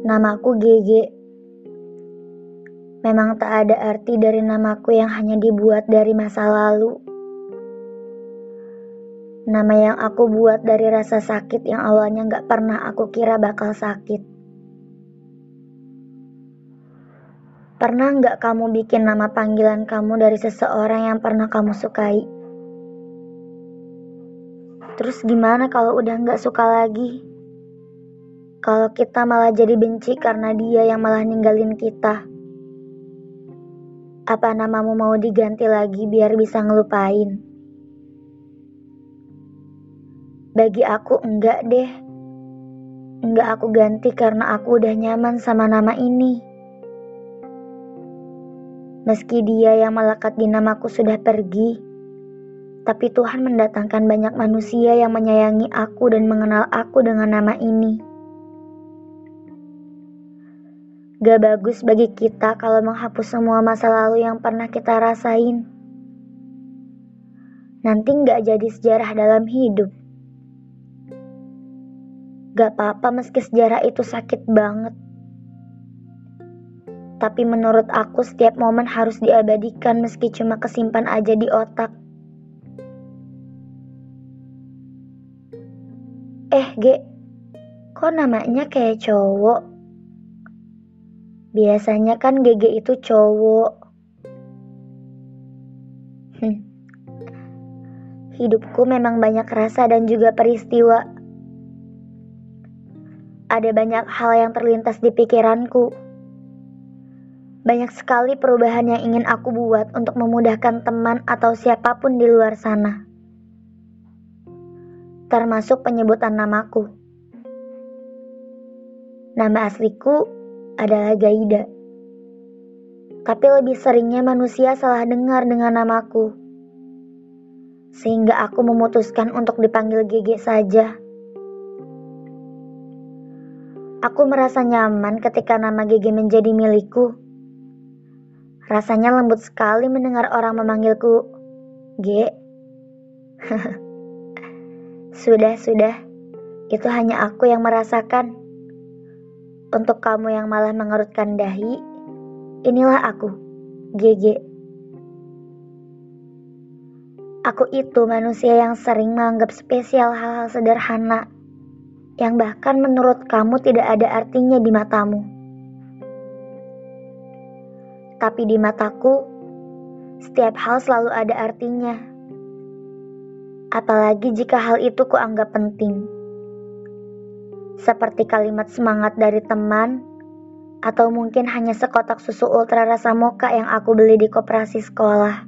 Namaku Gege. Memang tak ada arti dari namaku yang hanya dibuat dari masa lalu. Nama yang aku buat dari rasa sakit yang awalnya gak pernah aku kira bakal sakit. Pernah gak kamu bikin nama panggilan kamu dari seseorang yang pernah kamu sukai? Terus gimana kalau udah gak suka lagi? Kalau kita malah jadi benci karena dia yang malah ninggalin kita. Apa namamu mau diganti lagi biar bisa ngelupain? Bagi aku enggak deh. Enggak aku ganti karena aku udah nyaman sama nama ini. Meski dia yang melekat di namaku sudah pergi, tapi Tuhan mendatangkan banyak manusia yang menyayangi aku dan mengenal aku dengan nama ini. Gak bagus bagi kita kalau menghapus semua masa lalu yang pernah kita rasain. Nanti gak jadi sejarah dalam hidup. Gak apa-apa meski sejarah itu sakit banget. Tapi menurut aku setiap momen harus diabadikan meski cuma kesimpan aja di otak. Eh, Ge, kok namanya kayak cowok? Biasanya kan GG itu cowok. Hmm. Hidupku memang banyak rasa dan juga peristiwa. Ada banyak hal yang terlintas di pikiranku. Banyak sekali perubahan yang ingin aku buat untuk memudahkan teman atau siapa pun di luar sana. Termasuk penyebutan namaku. Nama asliku adalah Gaida. Tapi lebih seringnya manusia salah dengar dengan namaku. Sehingga aku memutuskan untuk dipanggil Gege saja. Aku merasa nyaman ketika nama Gege menjadi milikku. Rasanya lembut sekali mendengar orang memanggilku G. sudah, sudah. Itu hanya aku yang merasakan. Untuk kamu yang malah mengerutkan dahi, inilah aku, GG. Aku itu manusia yang sering menganggap spesial hal-hal sederhana, yang bahkan menurut kamu tidak ada artinya di matamu. Tapi di mataku, setiap hal selalu ada artinya. Apalagi jika hal itu kuanggap penting seperti kalimat semangat dari teman, atau mungkin hanya sekotak susu ultra rasa moka yang aku beli di koperasi sekolah.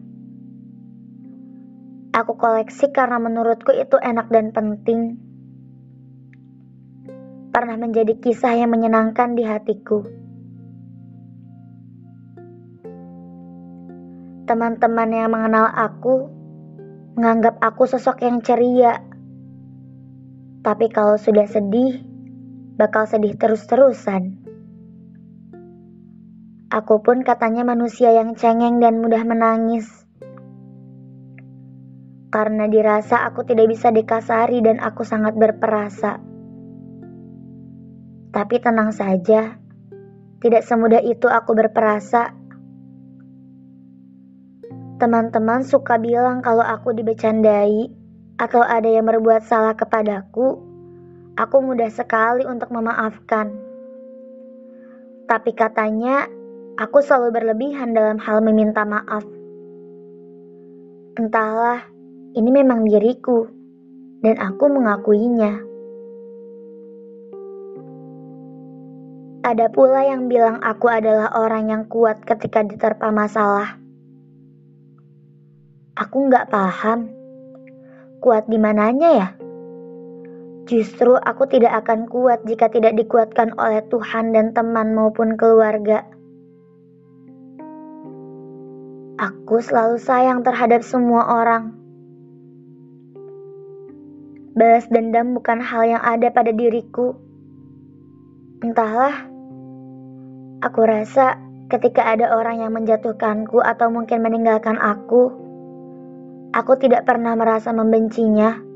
Aku koleksi karena menurutku itu enak dan penting. Pernah menjadi kisah yang menyenangkan di hatiku. Teman-teman yang mengenal aku menganggap aku sosok yang ceria. Tapi kalau sudah sedih, bakal sedih terus-terusan. Aku pun katanya manusia yang cengeng dan mudah menangis. Karena dirasa aku tidak bisa dikasari dan aku sangat berperasa. Tapi tenang saja, tidak semudah itu aku berperasa. Teman-teman suka bilang kalau aku dibecandai atau ada yang berbuat salah kepadaku, Aku mudah sekali untuk memaafkan. Tapi katanya, aku selalu berlebihan dalam hal meminta maaf. Entahlah, ini memang diriku, dan aku mengakuinya. Ada pula yang bilang aku adalah orang yang kuat ketika diterpa masalah. Aku nggak paham, kuat di mananya ya? Justru aku tidak akan kuat jika tidak dikuatkan oleh Tuhan dan teman maupun keluarga. Aku selalu sayang terhadap semua orang. Balas dendam bukan hal yang ada pada diriku. Entahlah, aku rasa ketika ada orang yang menjatuhkanku atau mungkin meninggalkan aku, aku tidak pernah merasa membencinya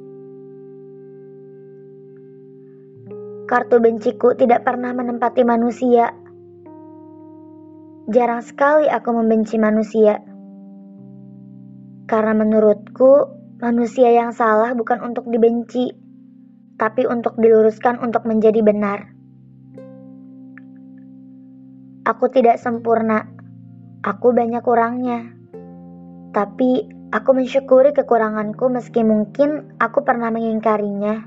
Kartu benciku tidak pernah menempati manusia. Jarang sekali aku membenci manusia. Karena menurutku, manusia yang salah bukan untuk dibenci, tapi untuk diluruskan untuk menjadi benar. Aku tidak sempurna. Aku banyak kurangnya. Tapi aku mensyukuri kekuranganku meski mungkin aku pernah mengingkarinya.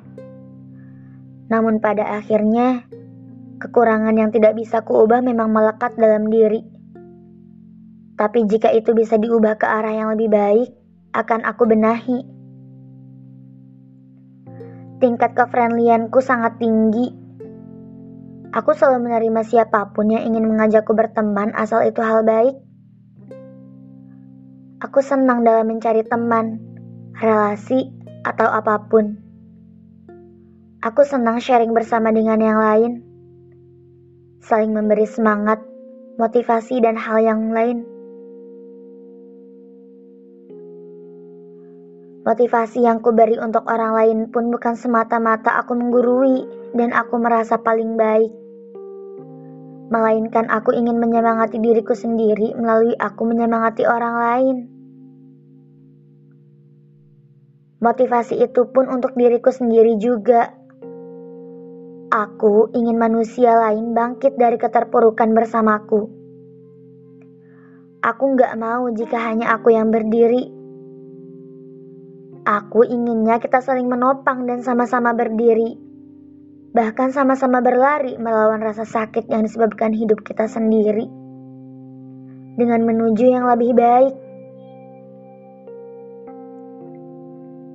Namun pada akhirnya, kekurangan yang tidak bisa kuubah memang melekat dalam diri. Tapi jika itu bisa diubah ke arah yang lebih baik, akan aku benahi. Tingkat kefriendlianku sangat tinggi Aku selalu menerima siapa pun yang ingin mengajakku berteman asal itu hal baik. Aku senang dalam mencari teman, relasi, atau apa pun. Aku senang sharing bersama dengan yang lain, saling memberi semangat, motivasi, dan hal yang lain. Motivasi yang kuberi untuk orang lain pun bukan semata-mata aku menggurui dan aku merasa paling baik melainkan aku ingin menyemangati diriku sendiri melalui aku menyemangati orang lain. Motivasi itu pun untuk diriku sendiri juga. Aku ingin manusia lain bangkit dari keterpurukan bersamaku. Aku gak mau jika hanya aku yang berdiri. Aku inginnya kita saling menopang dan sama-sama berdiri bahkan sama-sama berlari melawan rasa sakit yang disebabkan hidup kita sendiri dengan menuju yang lebih baik.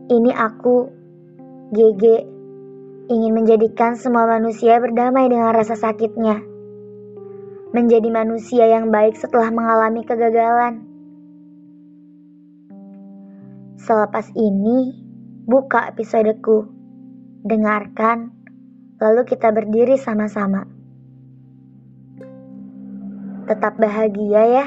Ini aku, GG, ingin menjadikan semua manusia berdamai dengan rasa sakitnya. Menjadi manusia yang baik setelah mengalami kegagalan. Selepas ini, buka episodeku. Dengarkan lalu kita berdiri sama-sama. Tetap bahagia ya.